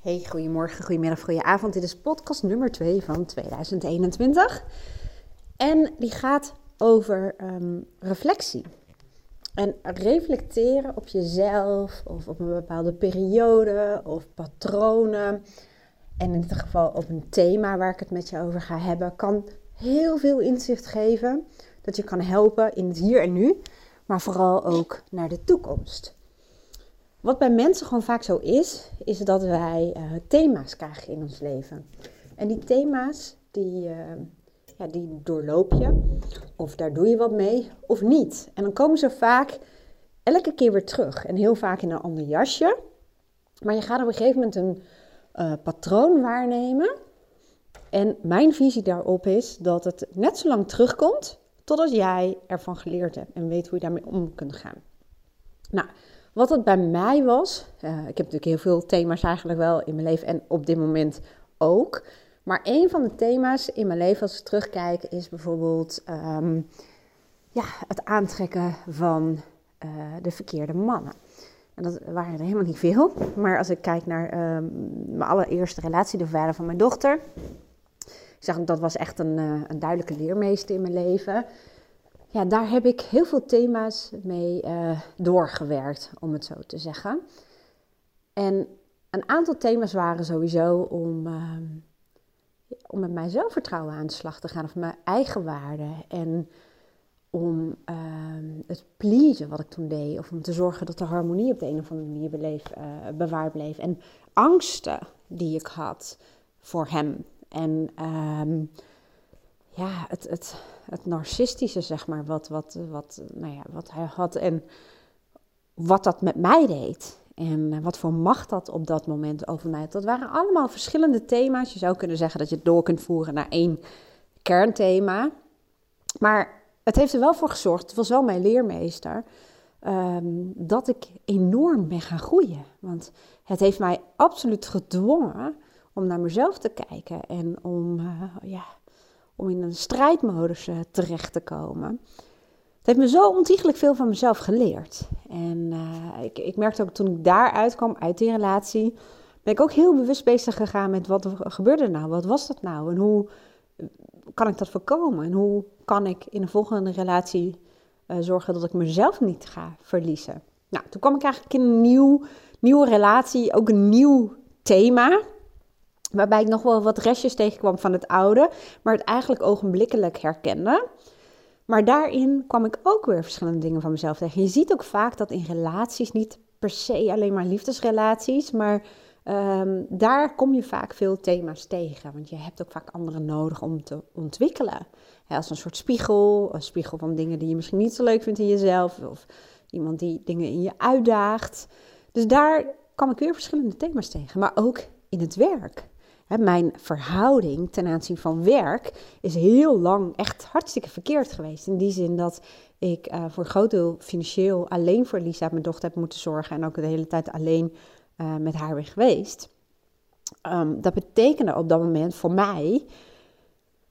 Hey, goedemorgen, goedemiddag, goedenavond. Dit is podcast nummer 2 van 2021. En die gaat over um, reflectie. En reflecteren op jezelf of op een bepaalde periode of patronen. En in dit geval op een thema waar ik het met je over ga hebben, kan heel veel inzicht geven. Dat je kan helpen in het hier en nu, maar vooral ook naar de toekomst. Wat bij mensen gewoon vaak zo is, is dat wij uh, thema's krijgen in ons leven. En die thema's, die, uh, ja, die doorloop je. Of daar doe je wat mee, of niet. En dan komen ze vaak elke keer weer terug. En heel vaak in een ander jasje. Maar je gaat op een gegeven moment een uh, patroon waarnemen. En mijn visie daarop is dat het net zo lang terugkomt totdat jij ervan geleerd hebt en weet hoe je daarmee om kunt gaan. Nou, wat het bij mij was, uh, ik heb natuurlijk heel veel thema's eigenlijk wel in mijn leven en op dit moment ook. Maar een van de thema's in mijn leven als ik terugkijk is bijvoorbeeld um, ja, het aantrekken van uh, de verkeerde mannen. En dat waren er helemaal niet veel. Maar als ik kijk naar um, mijn allereerste relatie, de vader van mijn dochter. Ik zag dat was echt een, uh, een duidelijke leermeester in mijn leven ja, daar heb ik heel veel thema's mee uh, doorgewerkt, om het zo te zeggen. En een aantal thema's waren sowieso om, uh, om met mijn zelfvertrouwen aan de slag te gaan, of mijn eigen waarde. En om uh, het pleasen wat ik toen deed, of om te zorgen dat de harmonie op de een of andere manier beleef, eh, bewaard bleef. En angsten die ik had voor hem. En ehm, ja, het, het, het narcistische, zeg maar, wat, wat, wat, nou ja, wat hij had en wat dat met mij deed. En eh, wat voor macht dat op dat moment over mij had. Dat waren allemaal verschillende thema's. Je zou kunnen zeggen dat je het door kunt voeren naar één kernthema. Maar het heeft er wel voor gezorgd, het was wel mijn leermeester, um, dat ik enorm ben gaan groeien. Want het heeft mij absoluut gedwongen om naar mezelf te kijken en om uh, ja, om in een strijdmodus uh, terecht te komen. Het heeft me zo ontiegelijk veel van mezelf geleerd. En uh, ik, ik merkte ook toen ik daaruit kwam, uit die relatie, ben ik ook heel bewust bezig gegaan met wat gebeurde nou? Wat was dat nou? En hoe kan ik dat voorkomen? En hoe kan ik in een volgende relatie zorgen dat ik mezelf niet ga verliezen? Nou, toen kwam ik eigenlijk in een nieuw, nieuwe relatie, ook een nieuw thema. Waarbij ik nog wel wat restjes tegenkwam van het oude, maar het eigenlijk ogenblikkelijk herkende. Maar daarin kwam ik ook weer verschillende dingen van mezelf tegen. Je ziet ook vaak dat in relaties, niet per se alleen maar liefdesrelaties, maar um, daar kom je vaak veel thema's tegen. Want je hebt ook vaak anderen nodig om te ontwikkelen. als een soort spiegel, een spiegel van dingen die je misschien niet zo leuk vindt in jezelf, of iemand die dingen in je uitdaagt. Dus daar kwam ik weer verschillende thema's tegen, maar ook in het werk mijn verhouding ten aanzien van werk is heel lang echt hartstikke verkeerd geweest. In die zin dat ik uh, voor een groot deel financieel alleen voor Lisa, mijn dochter, heb moeten zorgen. En ook de hele tijd alleen uh, met haar ben geweest. Um, dat betekende op dat moment voor mij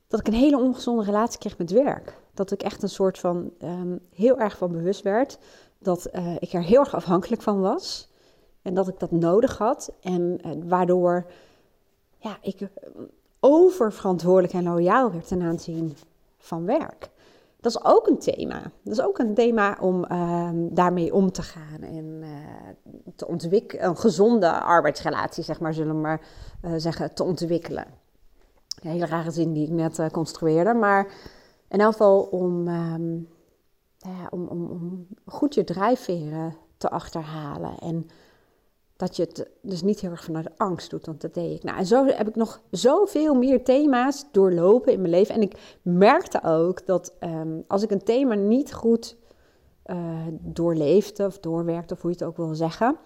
dat ik een hele ongezonde relatie kreeg met werk. Dat ik echt een soort van um, heel erg van bewust werd dat uh, ik er heel erg afhankelijk van was. En dat ik dat nodig had. En waardoor ja, ik eh, oververantwoordelijk en loyaal werd ten aanzien van werk. Dat is ook een thema. Dat is ook een thema om uh, daarmee om te gaan en uh, te ontwikkelen, een gezonde arbeidsrelatie, zeg maar, zullen we maar uh, zeggen, te ontwikkelen. Een hele rare zin die ik net construeerde, maar in elk geval om, um, ja, om, om, om goed je drijfveren te achterhalen en dat je het dus niet heel erg vanuit de angst doet, want dat deed ik. Nou, en zo heb ik nog zoveel meer thema's doorlopen in mijn leven. En ik merkte ook dat um, als ik een thema niet goed uh, doorleefde of doorwerkte, of hoe je het ook wil zeggen,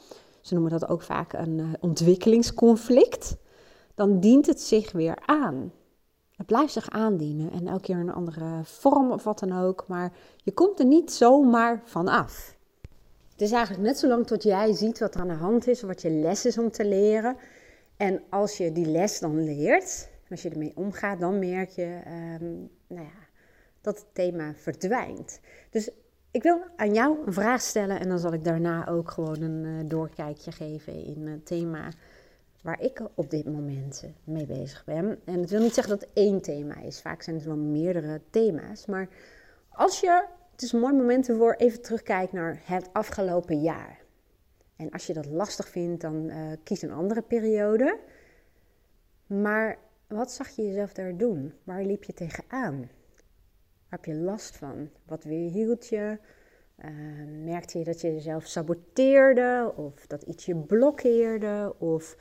ze noemen dat ook vaak een uh, ontwikkelingsconflict, dan dient het zich weer aan. Het blijft zich aandienen en elke keer een andere vorm of wat dan ook, maar je komt er niet zomaar van af. Is eigenlijk net zo lang tot jij ziet wat er aan de hand is, wat je les is om te leren. En als je die les dan leert, als je ermee omgaat, dan merk je um, nou ja, dat het thema verdwijnt. Dus ik wil aan jou een vraag stellen en dan zal ik daarna ook gewoon een uh, doorkijkje geven in het thema waar ik op dit moment mee bezig ben. En het wil niet zeggen dat het één thema is. Vaak zijn het wel meerdere thema's. Maar als je, is een mooi moment ervoor, even terugkijkt naar het afgelopen jaar. En als je dat lastig vindt, dan uh, kies een andere periode. Maar wat zag je jezelf daar doen? Waar liep je tegenaan? Heb je last van? Wat weerhield je? Uh, merkte je dat je jezelf saboteerde? Of dat iets je blokkeerde? Of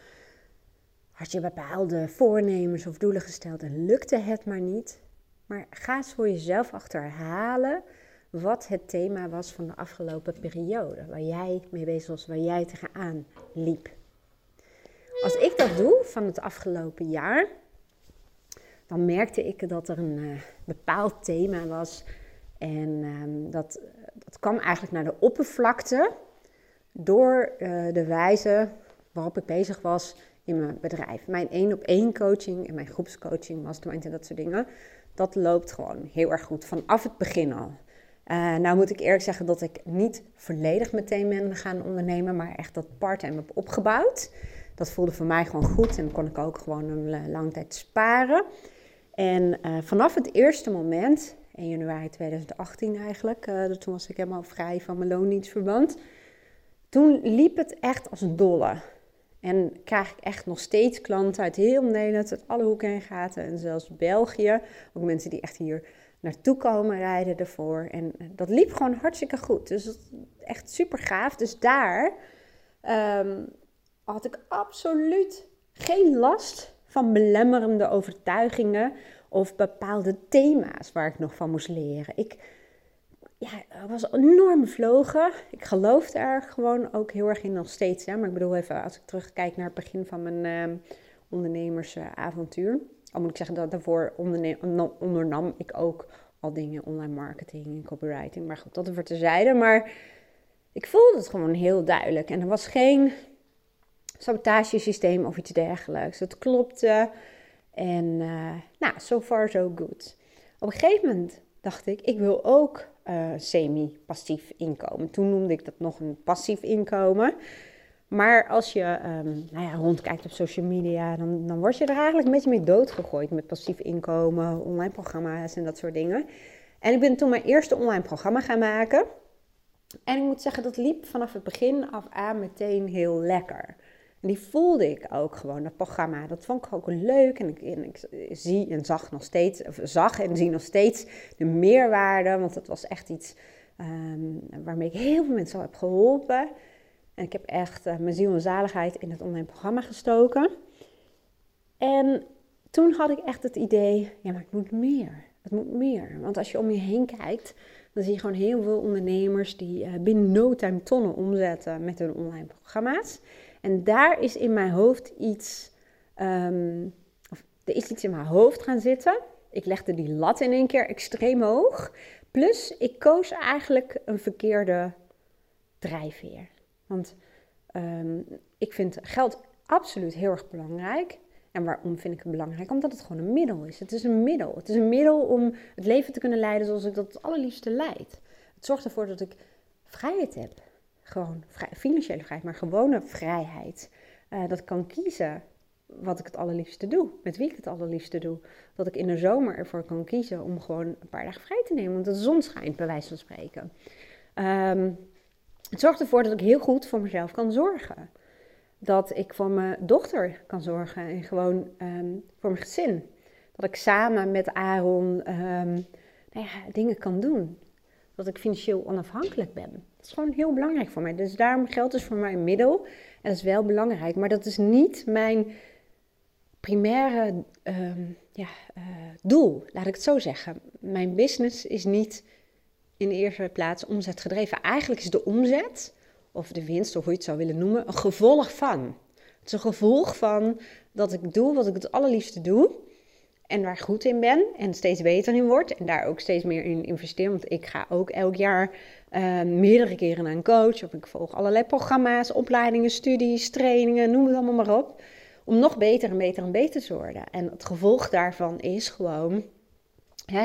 had je bepaalde voornemens of doelen gesteld en lukte het maar niet? Maar ga eens voor jezelf achterhalen wat het thema was van de afgelopen periode. Waar jij mee bezig was, waar jij tegenaan liep. Als ik dat doe van het afgelopen jaar, dan merkte ik dat er een uh, bepaald thema was. En uh, dat, dat kwam eigenlijk naar de oppervlakte door uh, de wijze waarop ik bezig was in mijn bedrijf. Mijn één op één coaching en mijn groepscoaching, mastermind en dat soort dingen, dat loopt gewoon heel erg goed vanaf het begin al. Uh, nou moet ik eerlijk zeggen dat ik niet volledig meteen ben gaan ondernemen, maar echt dat part-time heb opgebouwd. Dat voelde voor mij gewoon goed en kon ik ook gewoon een lange tijd sparen. En uh, vanaf het eerste moment, 1 januari 2018 eigenlijk, uh, toen was ik helemaal vrij van mijn loondienstverband. Toen liep het echt als een dolle. En krijg ik echt nog steeds klanten uit heel Nederland, uit alle hoeken en gaten. En zelfs België. Ook mensen die echt hier naartoe komen rijden ervoor. En eh, dat liep gewoon hartstikke goed. Dus echt super gaaf. Dus daar um, had ik absoluut geen last van belemmerende overtuigingen of bepaalde thema's waar ik nog van moest leren. Ik ja, was enorm bevlogen. Ik geloofde er gewoon ook heel erg in nog steeds. Hè? Maar ik bedoel even, als ik terugkijk naar het begin van mijn uh, ondernemersavontuur. Al moet ik zeggen dat daarvoor ondernam ik ook al dingen, online marketing en copywriting. Maar goed, dat er terzijde. Maar ik voelde het gewoon heel duidelijk. En er was geen sabotagesysteem of iets dergelijks. Het klopte. En uh, nou, so far so good. Op een gegeven moment dacht ik, ik wil ook uh, semi-passief inkomen. Toen noemde ik dat nog een passief inkomen. Maar als je um, nou ja, rondkijkt op social media, dan, dan word je er eigenlijk een beetje mee doodgegooid met passief inkomen, online programma's en dat soort dingen. En ik ben toen mijn eerste online programma gaan maken. En ik moet zeggen, dat liep vanaf het begin af aan meteen heel lekker. En die voelde ik ook gewoon, dat programma. Dat vond ik ook leuk. En ik, zie en zag nog steeds, zag en zie nog steeds de meerwaarde. Want het was echt iets um, waarmee ik heel veel mensen al heb geholpen. En ik heb echt uh, mijn ziel en zaligheid in het online programma gestoken. En toen had ik echt het idee, ja, maar het moet meer. Het moet meer. Want als je om je heen kijkt, dan zie je gewoon heel veel ondernemers die uh, binnen no time tonnen omzetten met hun online programma's. En daar is in mijn hoofd iets, um, of er is iets in mijn hoofd gaan zitten. Ik legde die lat in één keer extreem hoog. Plus, ik koos eigenlijk een verkeerde drijfveer. Want um, ik vind geld absoluut heel erg belangrijk. En waarom vind ik het belangrijk? Omdat het gewoon een middel is. Het is een middel. Het is een middel om het leven te kunnen leiden zoals ik dat het allerliefste leid. Het zorgt ervoor dat ik vrijheid heb gewoon financiële vrijheid, maar gewone vrijheid. Uh, dat ik kan kiezen wat ik het allerliefste doe, met wie ik het allerliefste doe. Dat ik in de zomer ervoor kan kiezen om gewoon een paar dagen vrij te nemen, want de zon schijnt, bij wijze van spreken. Um, het zorgt ervoor dat ik heel goed voor mezelf kan zorgen. Dat ik voor mijn dochter kan zorgen en gewoon um, voor mijn gezin. Dat ik samen met Aaron um, nou ja, dingen kan doen. Dat ik financieel onafhankelijk ben. Dat is gewoon heel belangrijk voor mij. Dus daarom geld is voor mij een middel. En dat is wel belangrijk. Maar dat is niet mijn primaire uh, ja, uh, doel, laat ik het zo zeggen. Mijn business is niet in de eerste plaats omzetgedreven. Eigenlijk is de omzet, of de winst, of hoe je het zou willen noemen, een gevolg van. Het is een gevolg van dat ik doe wat ik het allerliefste doe en waar goed in ben en steeds beter in word en daar ook steeds meer in investeer. Want ik ga ook elk jaar uh, meerdere keren naar een coach of ik volg allerlei programma's, opleidingen, studies, trainingen, noem het allemaal maar op. Om nog beter en beter en beter te worden. En het gevolg daarvan is gewoon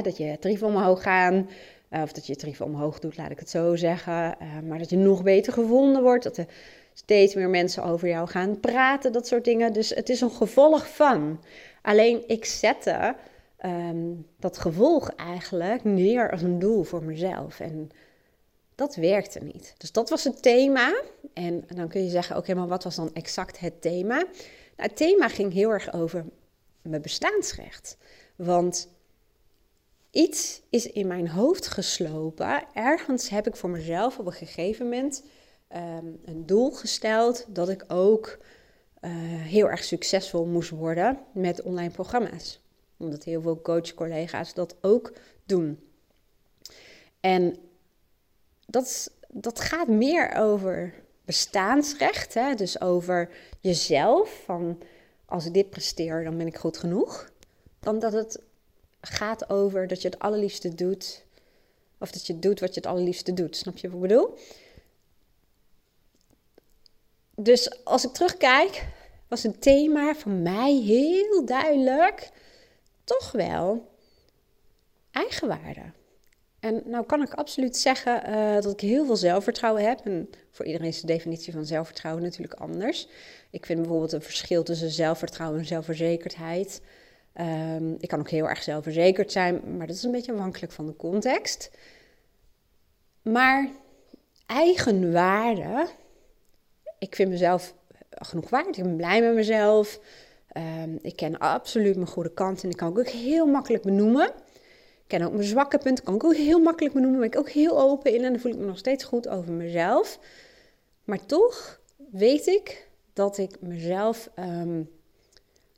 dat je tarieven omhoog gaan. Uh, of dat je tarieven omhoog doet, laat ik het zo zeggen. Uh, maar dat je nog beter gevonden wordt. Dat de steeds meer mensen over jou gaan praten, dat soort dingen. Dus het is een gevolg van. Alleen ik zette ehm, dat gevolg eigenlijk neer als een doel voor mezelf. En dat werkte niet. Dus dat was het thema. En dan kun je zeggen, oké, maar wat was dan exact het thema? Nou, het thema ging heel erg over mijn bestaansrecht. Want iets is in mijn hoofd geslopen. Ergens heb ik voor mezelf op een gegeven moment ehm, een doel gesteld dat ik ook uh, heel erg succesvol moest worden met online programma's. Omdat heel veel coach-collega's dat ook doen. En dat, dat gaat meer over bestaansrecht, hè? dus over jezelf. Van als ik dit presteer, dan ben ik goed genoeg. Dan dat het gaat over dat je het allerliefste doet. Of dat je doet wat je het allerliefste doet. Snap je wat ik bedoel? Dus als ik terugkijk, was een thema voor mij heel duidelijk toch wel eigenwaarde. En nou kan ik absoluut zeggen uh, dat ik heel veel zelfvertrouwen heb. En voor iedereen is de definitie van zelfvertrouwen natuurlijk anders. Ik vind bijvoorbeeld een verschil tussen zelfvertrouwen en zelfverzekerdheid. Um, ik kan ook heel erg zelfverzekerd zijn, maar dat is een beetje afhankelijk van de context. Maar eigenwaarde, ik vind mezelf genoeg waard. Ik ben blij met mezelf. Um, ik ken absoluut mijn goede kanten en ik kan ook heel makkelijk benoemen. Ik ken ook mijn zwakke punten, kan ik ook heel makkelijk benoemen. Ben ik ook heel open in en dan voel ik me nog steeds goed over mezelf. Maar toch weet ik dat ik mezelf um,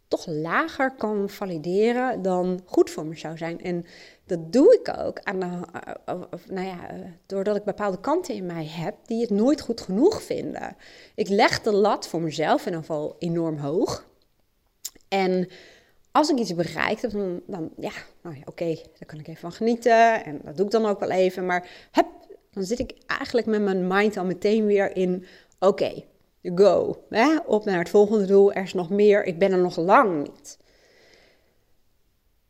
toch lager kan valideren dan goed voor me zou zijn. En dat doe ik ook aan de, uh, nou ja, doordat ik bepaalde kanten in mij heb die het nooit goed genoeg vinden. Ik leg de lat voor mezelf in ieder geval enorm hoog. En als ik iets bereikt heb, dan, dan ja, nou ja, oké, daar kan ik even van genieten. En dat doe ik dan ook wel even. Maar heb, dan zit ik eigenlijk met mijn mind al meteen weer in, oké, go. Hè? Op naar het volgende doel, er is nog meer, ik ben er nog lang niet.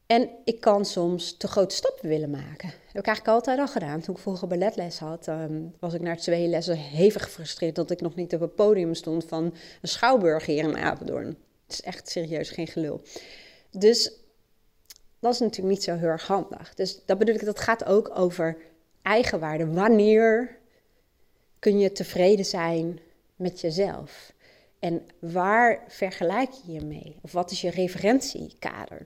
En ik kan soms te grote stappen willen maken. Dat heb ik eigenlijk altijd al gedaan. Toen ik vroeger balletles had, um, was ik na twee lessen hevig gefrustreerd dat ik nog niet op het podium stond van een schouwburg hier in Apeldoorn. Het is echt serieus geen gelul. Dus dat is natuurlijk niet zo heel erg handig. Dus dat bedoel ik, dat gaat ook over eigenwaarde. Wanneer kun je tevreden zijn met jezelf? En waar vergelijk je je mee? Of wat is je referentiekader?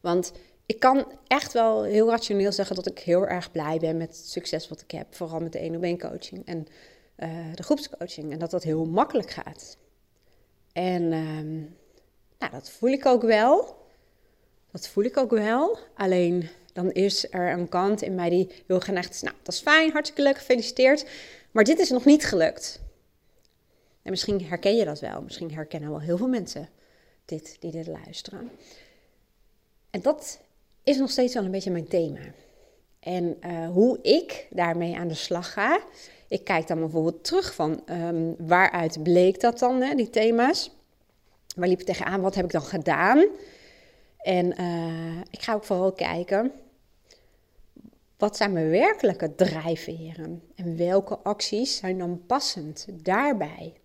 Want ik kan echt wel heel rationeel zeggen dat ik heel erg blij ben met het succes wat ik heb. Vooral met de 1 op 1 coaching en uh, de groepscoaching. En dat dat heel makkelijk gaat. En uh, nou, dat voel ik ook wel. Dat voel ik ook wel. Alleen dan is er een kant in mij die heel geneigd is. Nou, dat is fijn, hartstikke leuk, gefeliciteerd. Maar dit is nog niet gelukt. En misschien herken je dat wel. Misschien herkennen wel heel veel mensen dit die dit luisteren. En dat is nog steeds wel een beetje mijn thema. En uh, hoe ik daarmee aan de slag ga. Ik kijk dan bijvoorbeeld terug van um, waaruit bleek dat dan, hè, die thema's. Waar liep ik tegenaan? Wat heb ik dan gedaan? En uh, ik ga ook vooral kijken, wat zijn mijn werkelijke drijfveren? En welke acties zijn dan passend daarbij?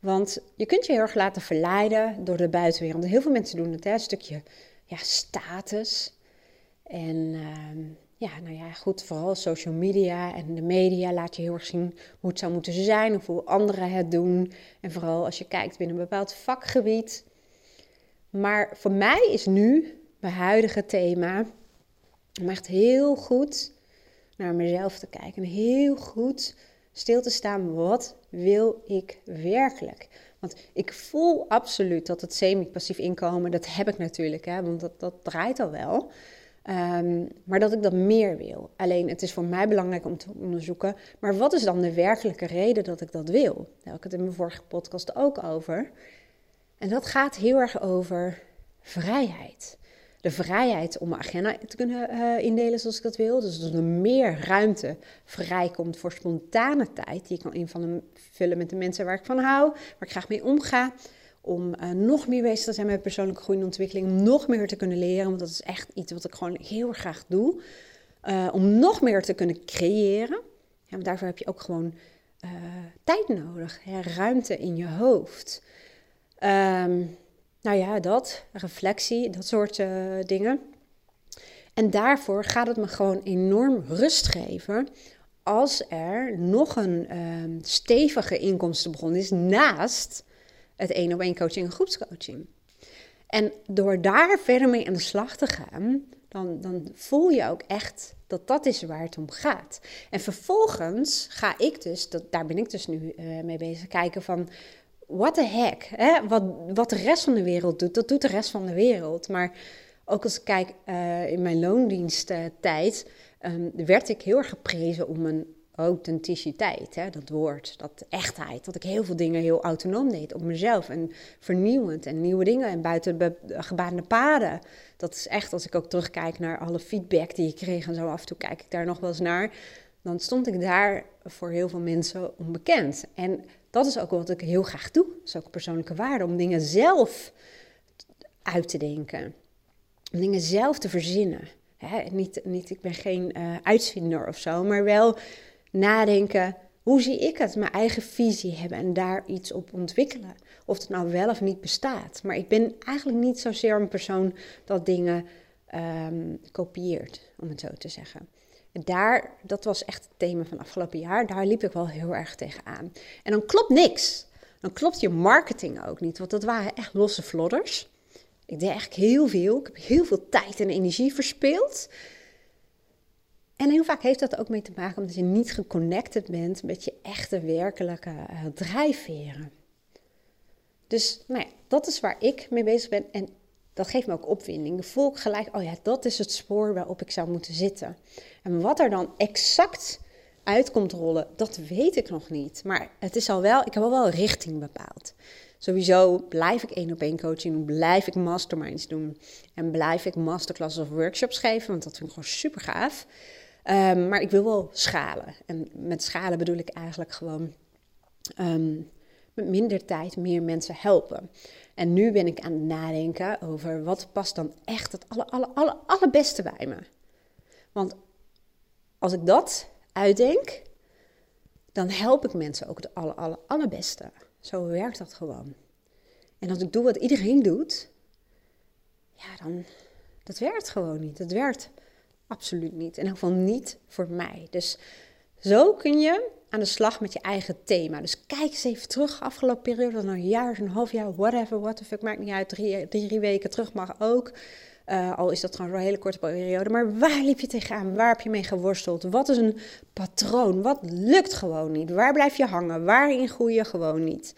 Want je kunt je heel erg laten verleiden door de buitenwereld. Heel veel mensen doen het, hè? een stukje ja, status. En uh, ja, nou ja, goed, vooral social media en de media laat je heel erg zien hoe het zou moeten zijn of hoe anderen het doen. En vooral als je kijkt binnen een bepaald vakgebied. Maar voor mij is nu mijn huidige thema om echt heel goed naar mezelf te kijken. En heel goed stil te staan, wat wil ik werkelijk? Want ik voel absoluut dat het semi-passief inkomen, dat heb ik natuurlijk, hè, want dat, dat draait al wel. Um, maar dat ik dat meer wil. Alleen het is voor mij belangrijk om te onderzoeken. Maar wat is dan de werkelijke reden dat ik dat wil? Daar heb ik het in mijn vorige podcast ook over. En dat gaat heel erg over vrijheid. De vrijheid om mijn agenda te kunnen uh, indelen zoals ik dat wil. Dus dat er meer ruimte vrijkomt voor spontane tijd. Die ik kan invullen met de mensen waar ik van hou, waar ik graag mee omga om uh, nog meer bezig te zijn met persoonlijke groei en ontwikkeling, om nog meer te kunnen leren, want dat is echt iets wat ik gewoon heel graag doe. Uh, om nog meer te kunnen creëren. Maar daarvoor heb je ook gewoon tijd nodig. Hè? Ruimte in je hoofd. Ehm, nou ja, dat, reflectie, dat soort uh, dingen. En daarvoor gaat het me gewoon enorm rust geven als er nog een um, stevige inkomstenbron is naast het één op één coaching en groepscoaching. En door daar verder mee aan de slag te gaan, dan, dan voel je ook echt dat dat is waar het om gaat. En vervolgens ga ik dus, dat, daar ben ik dus nu uh, mee bezig, kijken van what the heck, hè? Wat, wat de rest van de wereld doet, dat doet de rest van de wereld. Maar ook als ik kijk uh, in mijn loondiensttijd, um, werd ik heel erg geprezen om mijn authenticiteit, hè, dat woord, dat echtheid. Dat ik heel veel dingen heel autonoom deed op mezelf en vernieuwend en nieuwe dingen en buiten de gebaande paden. Dat is echt, als ik ook terugkijk naar alle feedback die ik kreeg en zo af en toe kijk ik daar nog wel eens naar, dan stond ik daar voor heel veel mensen onbekend. En dat is ook wat ik heel graag doe. Dat is ook persoonlijke waarde, om dingen zelf uit te denken. Om dingen zelf te verzinnen. niet, niet, ik ben geen uh, uitvinder of zo, maar wel nadenken, hoe zie ik het? Mijn eigen visie hebben en daar iets op ontwikkelen. Of het nou wel of niet bestaat. Maar ik ben eigenlijk niet zozeer een persoon dat dingen um, kopieert, om het zo te zeggen. Daar, dat was echt het thema van afgelopen jaar. Daar liep ik wel heel erg tegenaan. En dan klopt niks. Dan klopt je marketing ook niet. Want dat waren echt losse vlodders. Ik deed eigenlijk heel veel. Ik heb heel veel tijd en energie verspeeld. En heel vaak heeft dat ook mee te maken omdat je niet geconnected bent met je echte werkelijke uh, drijfveren. Dus nou ja, dat is waar ik mee bezig ben en dat geeft me ook opwinding. Dan voel ik gelijk, oh ja, dat is het spoor waarop ik zou moeten zitten. En wat er dan exact uitkomt rollen, dat weet ik nog niet. Maar het is al wel, ik heb al wel richting bepaald. Sowieso blijf ik één op één coaching doen, blijf ik masterminds doen en blijf ik masterclasses of workshops geven, want dat vind ik gewoon super gaaf. Um, maar ik wil wel schalen. En met schalen bedoel ik eigenlijk gewoon um, met minder tijd meer mensen helpen. En nu ben ik aan het nadenken over wat past dan echt het alle, alle, alle, allerbeste bij me. Want als ik dat uitdenk, dan help ik mensen ook het alle, alle, allerbeste. Zo werkt dat gewoon. En als ik doe wat iedereen doet, ja, dan dat werkt gewoon niet. Dat werkt Absoluut niet. In ieder geval niet voor mij. Dus zo kun je aan de slag met je eigen thema. Dus kijk eens even terug, afgelopen periode, dan een jaar, een half jaar, whatever, what the fuck, maakt niet uit. Drie, drie weken terug mag ook. Uh, al is dat gewoon een hele korte periode. Maar waar liep je tegenaan? Waar heb je mee geworsteld? Wat is een patroon? Wat lukt gewoon niet? Waar blijf je hangen? Waarin groei je gewoon niet?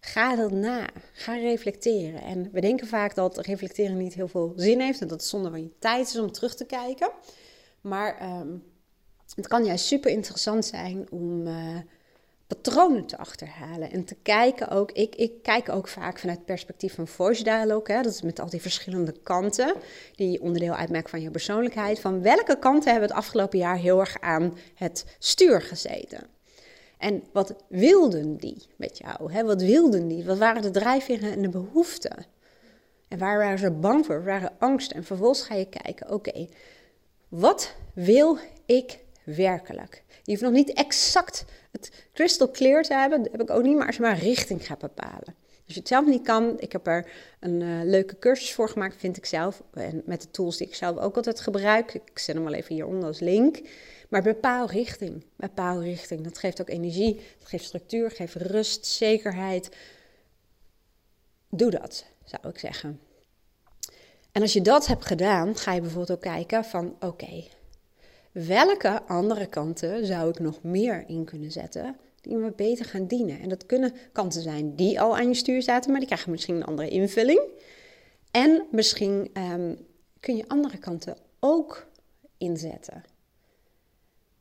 Ga dat na. Ga reflecteren. En we denken vaak dat reflecteren niet heel veel zin heeft en dat het zonde van je tijd is om terug te kijken. Maar um, het kan juist super interessant zijn om uh, patronen te achterhalen en te kijken ook. Ik, ik kijk ook vaak vanuit het perspectief van voice dialogue. Hè, dat is met al die verschillende kanten die onderdeel uitmaken van je persoonlijkheid. Van welke kanten hebben het afgelopen jaar heel erg aan het stuur gezeten? En wat wilden die met jou? Hè? Wat wilden die? Wat waren de drijfveren en de behoeften? En waar waren ze bang voor? Waar waren angst? En vervolgens ga je kijken, oké, wat wil ik werkelijk? Je hoeft nog niet exact het crystal clear te hebben, dat heb ik ook niet, maar als je maar richting gaat bepalen. Als je het zelf niet kan, ik heb er een uh, leuke cursus voor gemaakt, vind ik zelf. En met de tools die ik zelf ook altijd gebruik. Ik zet hem wel even hieronder als link. Maar bepaal richting. Bepaal richting. Dat geeft ook energie, dat geeft structuur, geeft rust, zekerheid. Doe dat, zou ik zeggen. En als je dat hebt gedaan, ga je bijvoorbeeld ook kijken van oké, welke andere kanten zou ik nog meer in kunnen zetten die me beter gaan dienen? En dat kunnen kanten zijn die al aan je stuur zaten, maar die krijgen misschien een andere invulling. En misschien ehm, kun je andere kanten ook inzetten.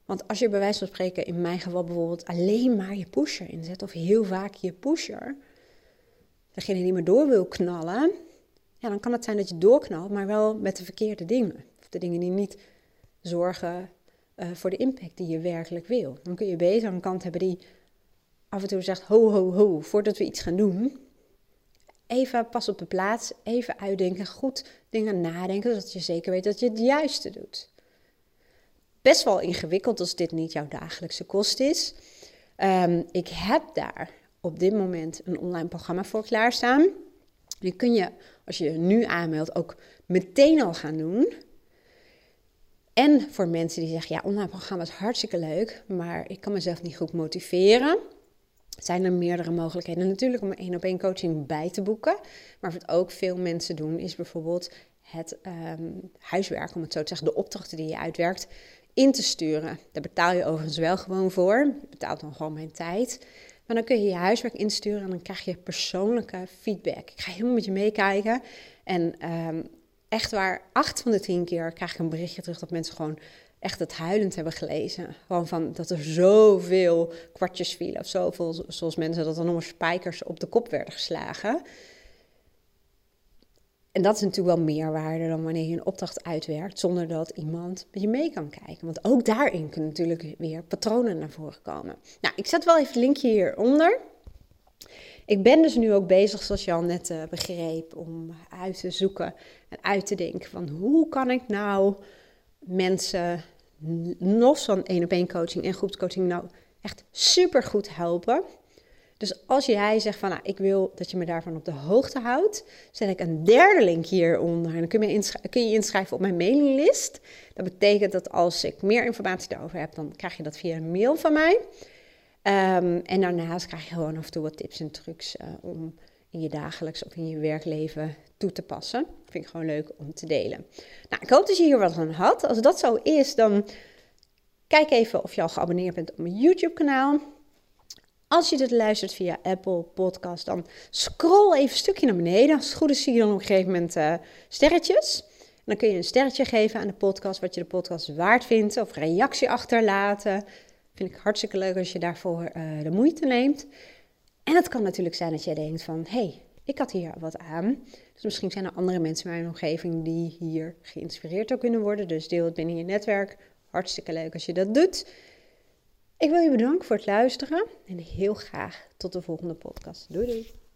Want als je bij wijze van spreken, in mijn geval bijvoorbeeld, alleen maar je pusher inzet, of heel vaak je pusher, degene die maar door wil knallen, ja, dan kan het zijn dat je doorknalt, maar wel met de verkeerde dingen. Of de dingen die niet zorgen uh, voor de impact die je werkelijk wil. Dan kun je beter een kant hebben die af en toe zegt: ho, ho, ho, voordat we iets gaan doen. Even pas op de plaats, even uitdenken, goed dingen nadenken, zodat je zeker weet dat je het juiste doet best wel ingewikkeld als dit niet jouw dagelijkse kost is. Ehm, ik heb daar op dit moment een online programma voor klaarstaan. Die kun je, als je nu aanmeldt, ook meteen al gaan doen. En voor mensen die zeggen, ja, online programma is hartstikke leuk, maar ik kan mezelf niet goed motiveren. Zijn er meerdere mogelijkheden natuurlijk om één op één coaching bij te boeken. Maar wat ook veel mensen doen, is bijvoorbeeld het um, huiswerk, om het zo te zeggen, de opdrachten die je uitwerkt, in te sturen. Daar betaal je overigens wel gewoon voor. Je betaalt dan gewoon mijn tijd. Maar dan kun je je huiswerk insturen en dan krijg je persoonlijke feedback. Ik ga helemaal met je meekijken. En um, echt waar, acht van de tien keer krijg ik een berichtje terug dat mensen gewoon echt het huilend hebben gelezen. Gewoon van dat er zoveel kwartjes vielen of zoveel, zoals mensen dat dan noemen, spijkers op de kop werden geslagen. En dat is natuurlijk wel meerwaarde dan wanneer je een opdracht uitwerkt zonder dat iemand met je mee kan kijken. Want ook daarin kunnen natuurlijk weer patronen naar voren komen. Nou, ik zet wel even het linkje hieronder. Ik ben dus nu ook bezig, zoals je al net uh, begreep, om uit te zoeken en uit te denken van hoe kan ik nou mensen los van één op één coaching en groepscoaching nou echt super goed helpen. Dus als jij zegt van nou, ik wil dat je me daarvan op de hoogte houdt, zet ik een derde link hieronder. En dan kun je, kun je inschrijven op mijn mailinglist. Dat betekent dat als ik meer informatie daarover heb, dan krijg je dat via een mail van mij. Um, en daarnaast krijg je gewoon af en toe wat tips en trucs uh, om in je dagelijks of in je werkleven toe te passen. Vind ik gewoon leuk om te delen. Nou, ik hoop dat je hier wat aan had. Als dat zo is, dan kijk even of je al geabonneerd bent op mijn YouTube-kanaal. Als je dit luistert via Apple Podcast, dan scroll even een stukje naar beneden. Als goed is, zie je dan op een gegeven moment uh, sterretjes. Dan kun je een sterretje geven aan de podcast, wat je de podcast waard vindt, of reactie achterlaten. Vind ik hartstikke leuk als je daarvoor uh, de moeite neemt. En het kan natuurlijk zijn dat jij denkt van, hé, hey, ik had hier wat aan. Dus misschien zijn er andere mensen in mijn omgeving die hier geïnspireerd door kunnen worden. Dus deel het binnen je netwerk. Hartstikke leuk als je dat doet. Ik wil je bedanken voor het luisteren en heel graag tot de volgende podcast. Doei doei!